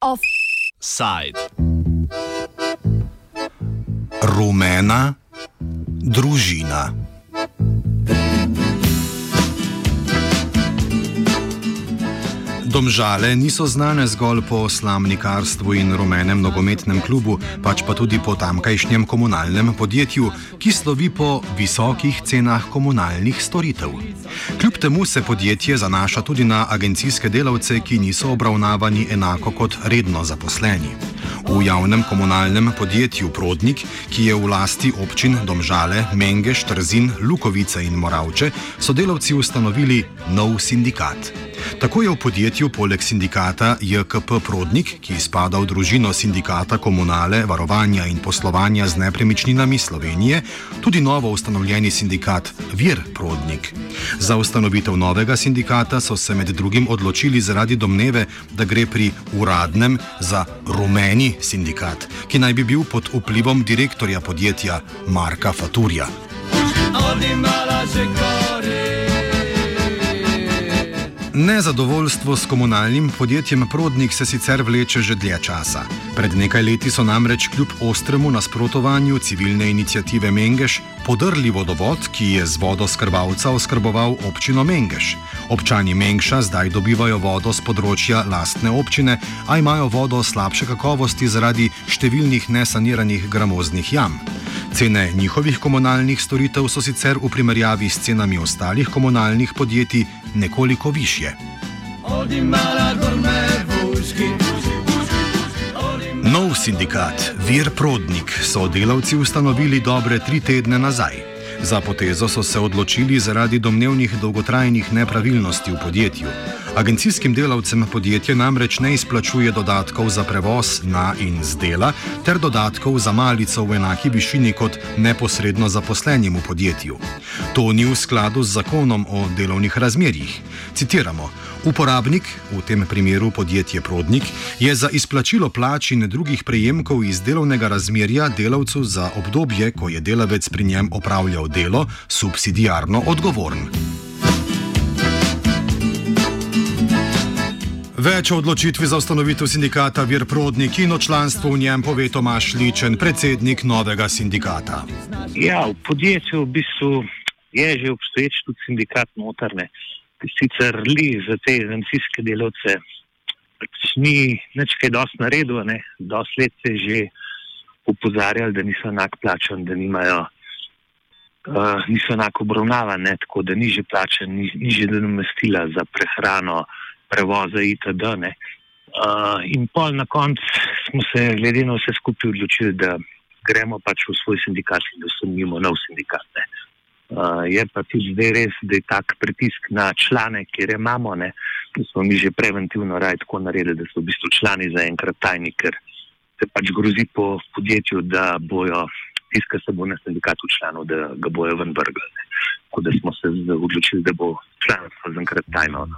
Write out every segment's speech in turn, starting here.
Offside. Rumena družina. Domžale niso znane zgolj po slamnikarstvu in rumenem nogometnem klubu, pač pa tudi po tamkajšnjem komunalnem podjetju, ki slovi po visokih cenah komunalnih storitev. Kljub temu se podjetje zanaša tudi na agencijske delavce, ki niso obravnavani enako kot redno zaposleni. V javnem komunalnem podjetju Prodnik, ki je v lasti občin Domžale, Mengeš, Trzin, Lukovice in Moravče, so delavci ustanovili nov sindikat. Tako je v podjetju poleg sindikata JKP Prodnik, ki spada v družino sindikata komunale, varovanja in poslovanja z nepremičninami Slovenije, tudi novo ustanovljeni sindikat Vir Prodnik. Za ustanovitev novega sindikata so se med drugim odločili zaradi domneve, da gre pri uradnem za rumeni sindikat, ki naj bi bil pod vplivom direktorja podjetja Marka Faturja. Nezadovoljstvo s komunalnim podjetjem Prodnik se sicer vleče že dlje časa. Pred nekaj leti so namreč kljub ostremu nasprotovanju civilne inicijative Mengeš podrli vodovod, ki je z vodo skrbalca oskrboval občino Mengeš. Občani Mengša zdaj dobivajo vodo z področja lastne občine, a imajo vodo slabše kakovosti zaradi številnih nesaniranih gramoznih jam. Cene njihovih komunalnih storitev so sicer v primerjavi s cenami ostalih komunalnih podjetij nekoliko više. Nov sindikat Vir Prodnik so delavci ustanovili dobre tri tedne nazaj. Za potezo so se odločili zaradi domnevnih dolgotrajnih nepravilnosti v podjetju. Agencijskim delavcem podjetje namreč ne izplačuje dodatkov za prevoz na in z dela, ter dodatkov za malico v enaki višini kot neposredno zaposlenim v podjetju. To ni v skladu z zakonom o delovnih razmerjih. Citiramo: Uporabnik, v tem primeru podjetje Prodnik, je za izplačilo plač in drugih prejemkov iz delovnega razmerja delavcu za obdobje, ko je delavec pri njem opravljal delo, subsidijarno odgovoren. Več o odločitvi za ustanovitev sindikata Vir Prodnik in o članstvu v njem pove Tomaš Ličen, predsednik novega sindikata. Ja, v podjetju v bistvu je že obstoječ tudi sindikat notarne, ki sicer li za te agencijske delavce pač ni nič kaj dosti naredil, dosti let se že upozarjali, da niso enak plačani, da nimajo, uh, niso enako obravnavani, tako da ni že plačen, ni, ni že nadomestila za prehrano prevoza itd. Uh, in pol na koncu smo se, glede na vse skupaj, odločili, da gremo pač v svoj sindikat in da ustanovimo nov sindikat. Uh, je pa tudi zdaj res, da je tak pritisk na člane, kjer imamo, ne, da smo mi že preventivno raj tako naredili, da so v bistvu člani zaenkrat tajni, ker se pač grozi po podjetju, da bojo tiska se bo na sindikatu članov, da ga bojo ven vrgli. Tako da smo se odločili, da bo članstvo zaenkrat tajno. No.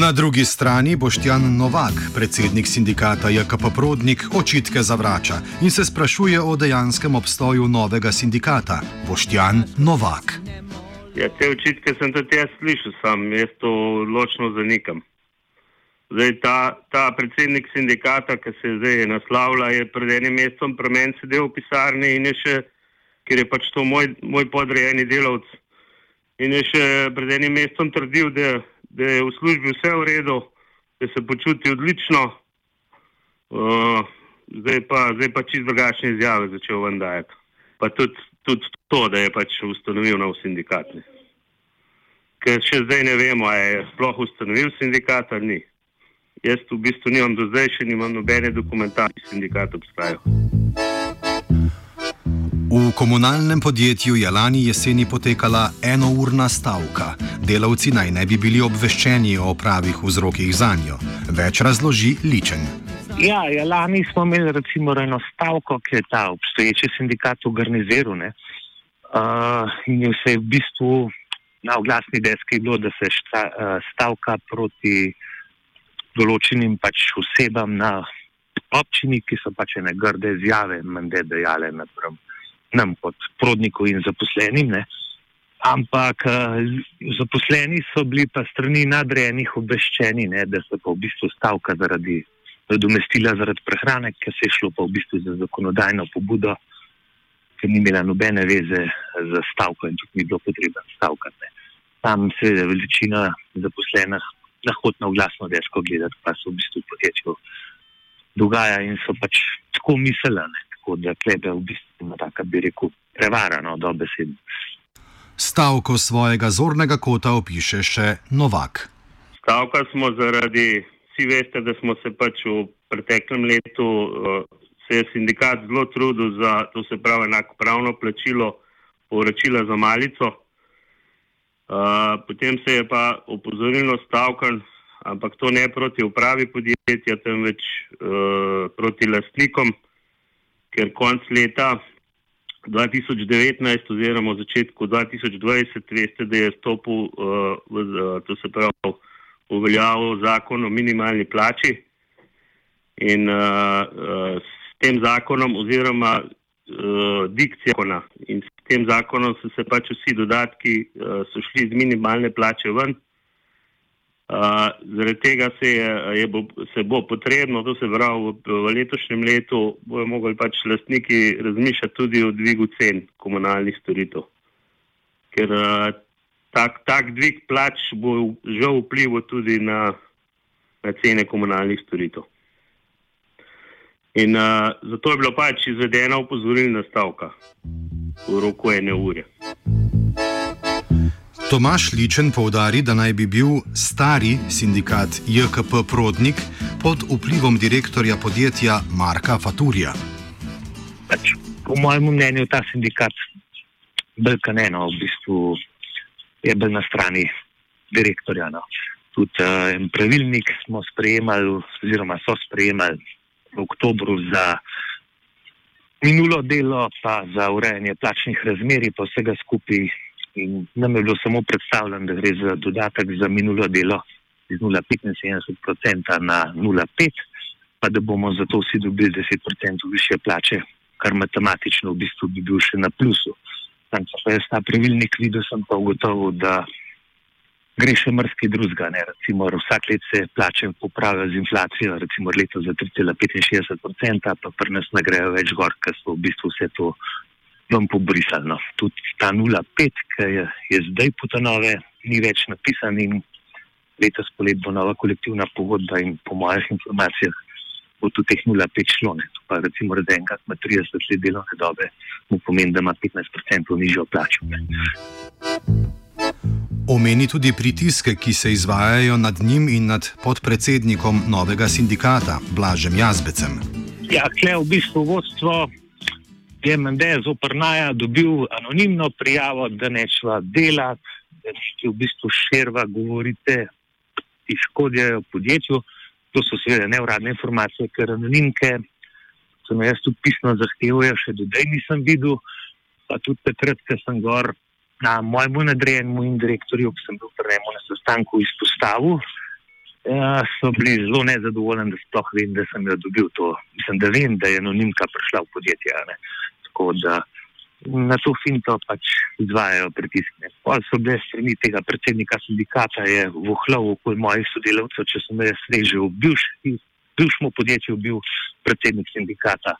Na drugi strani Boštjan Novak, predsednik sindikata JKP Prodnik, očitke zavrača in se sprašuje o dejanskem obstoju novega sindikata. Boštjan Novak. Ja, te očitke sem tudi jaz slišal, sam jaz to ločno zanikam. Zdaj, ta, ta predsednik sindikata, ki se zdaj naslavlja, je pred enim mesecem pri meni sedel v pisarni in je še, ker je pač to moj, moj podrejeni delavc, in je še pred enim mesecem trdil, da da je v službi vse v redu, da se počuti odlično, uh, zdaj pa, pa čist drugačne izjave začel vendajati. Pa tudi, tudi to, da je pač ustanovil nov sindikat. Ker še zdaj ne vemo, ali je sploh ustanovil sindikat ali ni. Jaz v bistvu nimam do zdaj še nimam nobene dokumentacije, sindikat obstajajo. V komunalnem podjetju je lani jeseni potekala enourna stavka. Delavci naj ne bi bili obveščeni o pravih vzrokih za njo. Več razloži ličen. Ja, ja, lani smo imeli recimo eno stavko, ki je ta obstoječi sindikat organiziral. Uh, in je vse v bistvu na oglasni deski bilo, da se šta, uh, stavka proti določenim pač osebam na občini, ki so pač ene grde izjave, mende dejale napram nam kot prodniku in zaposlenim. Ne. Ampak uh, zaposleni so bili pa strani nadrejenih obveščeni, ne, da se pa v bistvu stavka zaradi nadomestila zaradi prehrane, ker se je šlo pa v bistvu za zakonodajno pobudo, ker ni imela nobene veze za stavko in tudi ni bilo potrebno stavkati. Tam se je veličina zaposlenih lahko na glasno desko gledati, pa se v bistvu v podjetju dogaja in so pač tako miselane, tako da klebe v bistvu na taka bi rekel prevarano do besed. Stavko svojega zornega kota opiše še Novak. Stavka smo zaradi vsi veste, da smo se pač v preteklem letu, uh, se je sindikat zelo trudil za to se pravi enako pravno plačilo, povračila za malico. Uh, potem se je pa opozorilno stavkan, ampak to ne proti upravi podjetja, temveč uh, proti lastnikom, ker konc leta 2019 oziroma začetku 2020 veste, da je stopil uh, v, uh, to se pravi uveljavil zakon o minimalni plači in uh, uh, s tem zakonom oziroma uh, dikcijo in s tem zakonom so se pač vsi dodatki uh, so šli z minimalne plače ven. Uh, zaradi tega se, je, je bo, se bo potrebno, to se pravi v, v letošnjem letu, bojo mogli pač lastniki razmišljati tudi o dvigu cen komunalnih storitev. Ker uh, tak, tak dvig plač bo žal vplival tudi na, na cene komunalnih storitev. In uh, zato je bila pač izvedena upozorilna stavka v roku ene ure. Tomaš Ličen povdari, da naj bi bil stari sindikat JKP Prodnik pod vplivom direktorja podjetja Marka Faturja. Pač, po mojem mnenju ta sindikat Belkaneno v bistvu je bil na strani direktorja. No. Tudi uh, pravilnik smo sprejemali, oziroma so sprejemali v oktobru za minulo delo, pa za urejanje plačnih razmeri, pa vsega skupaj. In nam je bilo samo predstavljeno, da gre za dodatek za minulo delo iz 0,75% na 0,5%, pa da bomo zato vsi dobili 10% više plače, kar matematično v bistvu bi bil še na plusu. Tam pa jaz ta pravilnik videl, sem pa ugotovil, da gre še mrski drugega. Recimo, vsak let se plače popravijo z inflacijo, recimo leto za 3,65%, pa pri nas ne grejo več gor, ker so v bistvu vse to vam pobrisali. No. Tudi ta 0,5, ki je, je zdaj potanove, ni več napisan in letos polet bo nova kolektivna pogodba in po mojih informacijah bo tudi teh 0,5 šlo. Ne. To pa recimo redenka, ki ima 30 let delovne dobe, mu pomeni, da ima 15% nižjo plačo. Ne. Omeni tudi pritiske, ki se izvajajo nad njim in nad podpredsednikom novega sindikata, Blažem Jazbecem. Ja, kle v bistvu vodstvo je MND zoprnaja dobil anonimno prijavo, da nečva delati, da nečva v bistvu širva govorite, ki škodijo podjetju. To so seveda neuradne informacije, ker anonimke sem jaz tudi pisno zahteval, še do zdaj nisem videl. Pa tudi takrat, ko sem gor na mojemu nadrejenemu in direktorju, ki sem bil pri njemu na sestanku izpostavil, ja, so bili zelo nezadovoljni, da sploh vem, da sem jo dobil to. Mislim, da vem, da je anonimka prišla v podjetje. Tako da na to finto pač izvajajo pritiske. Pa so bile strani tega predsednika sindikata, je vohlov okoli mojih sodelavcev, če sem jaz reže v bivšem podjetju, bil predsednik sindikata.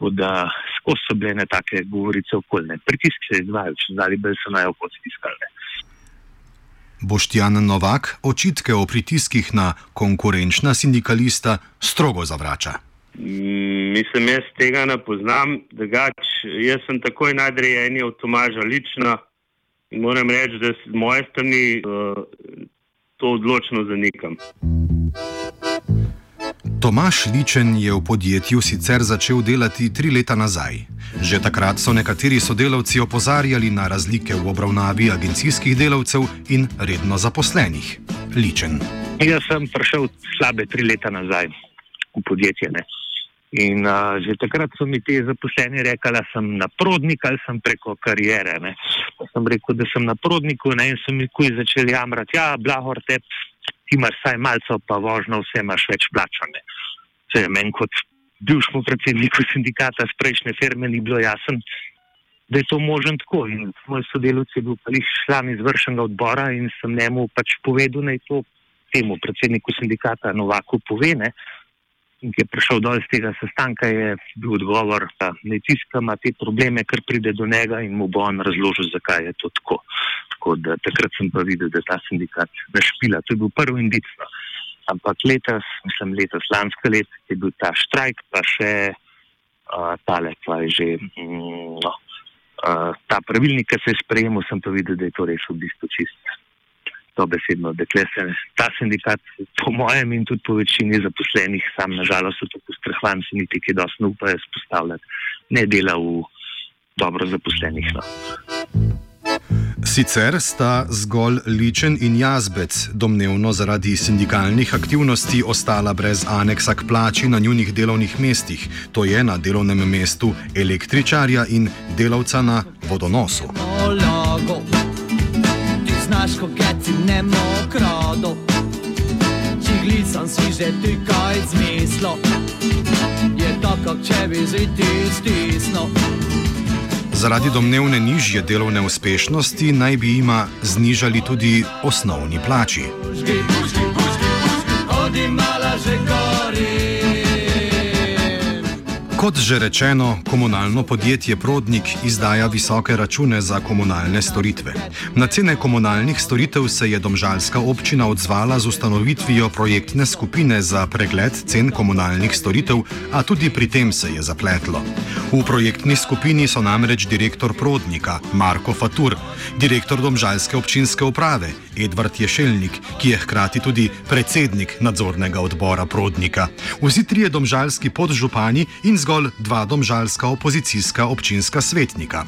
Da skozi so bile ne take govorice okoljne. Pritiski se izvajajo, če zdaj bolj so naj okoli stiskali. Boštjan Novak očitke o pritiskih na konkurenčna sindikalista strogo zavrača. Mm, mislim, jaz tega ne poznam, drugač jaz sem takoj nadrejeni od Tomaža Lična in moram reči, da z moje strani uh, to odločno zanikam. Tomaš Ličen je v podjetju sicer začel delati tri leta nazaj. Že takrat so nekateri sodelavci opozarjali na razlike v obravnavi agencijskih delavcev in redno zaposlenih. Ličen. Jaz sem prišel slabe tri leta nazaj v podjetje. Ne. In uh, že takrat so mi ti zaposleni rekli, da sem na prodnik ali sem preko karijere. Ne. Sem rekel, da sem na prodniku ne, in so mi kuj začeli jamrati, ja, blahor te, ti imaš vsaj malce, pa vožno, vse imaš več plačane. To je meni kot bivšemu predsedniku sindikata z prejšnje firme ni bilo jasno, da je to možen tako. In moj sodelovec je bil član izvršnega odbora in sem njemu pač povedal, da je to temu predsedniku sindikata Novaku povene. In ki je prišel dol iz tega sestanka, je bil odgovor, da ne tiskama te probleme, ker pride do njega in mu bo on razložil, zakaj je to tako. Tako da takrat sem pa videl, da je ta sindikat našpila. To je bil prvi indic. No. Ampak letos, mislim, letos, lansko let je bil ta štrajk, pa še uh, tale, pa je že. Mm, no, uh, ta pravilnik, ki se je sprejemal, sem pa videl, da je to res v bistvu čisto. To besedno, se ta sindikat, po mojem in tudi po večini zaposlenih, sam nažalost, tako strahvan, se niti dosti ne upajo spostavljati, ne dela v dobro zaposlenih. No. Sicer sta zgolj Ličen in Jazbec domnevno zaradi sindikalnih aktivnosti ostala brez aneksa k plači na njunih delovnih mestih, to je na delovnem mestu električarja in delavca na vodonosu. Znaš, ko geci ne mokrado, čigli sem si že ti kaj zmislo, je tako, če bi ziti stisno. Zaradi domnevne nižje delovne uspešnosti naj bi jima znižali tudi osnovni plači. Puški, puški, puški, puški, Kot že rečeno, komunalno podjetje Prodnik izdaja visoke račune za komunalne storitve. Na cene komunalnih storitev se je domžalska občina odzvala z ustanovitvijo projektne skupine za pregled cen komunalnih storitev, a tudi pri tem se je zapletlo. V projektni skupini so namreč direktor Prodnika Marko Fatur, direktor domžalske občinske uprave Edvard Ješelnik, ki je hkrati tudi predsednik nadzornega odbora Prodnika, vsi trije domžalski podžupani in zgolj dva domžalska opozicijska občinska svetnika.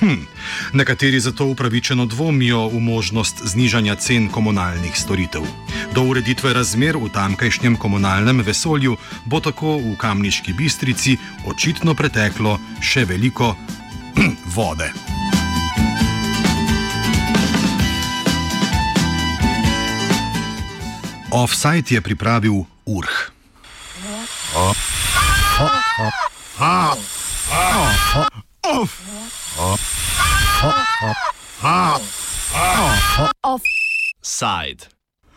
Hm, nekateri zato upravičeno dvomijo v možnost znižanja cen komunalnih storitev. Do ureditve razmer v tamkajšnjem komunalnem vesolju bo tako v Kamniški bistrici očitno preteklo še veliko hm, vode. Offside je pripravil Urh. Offside.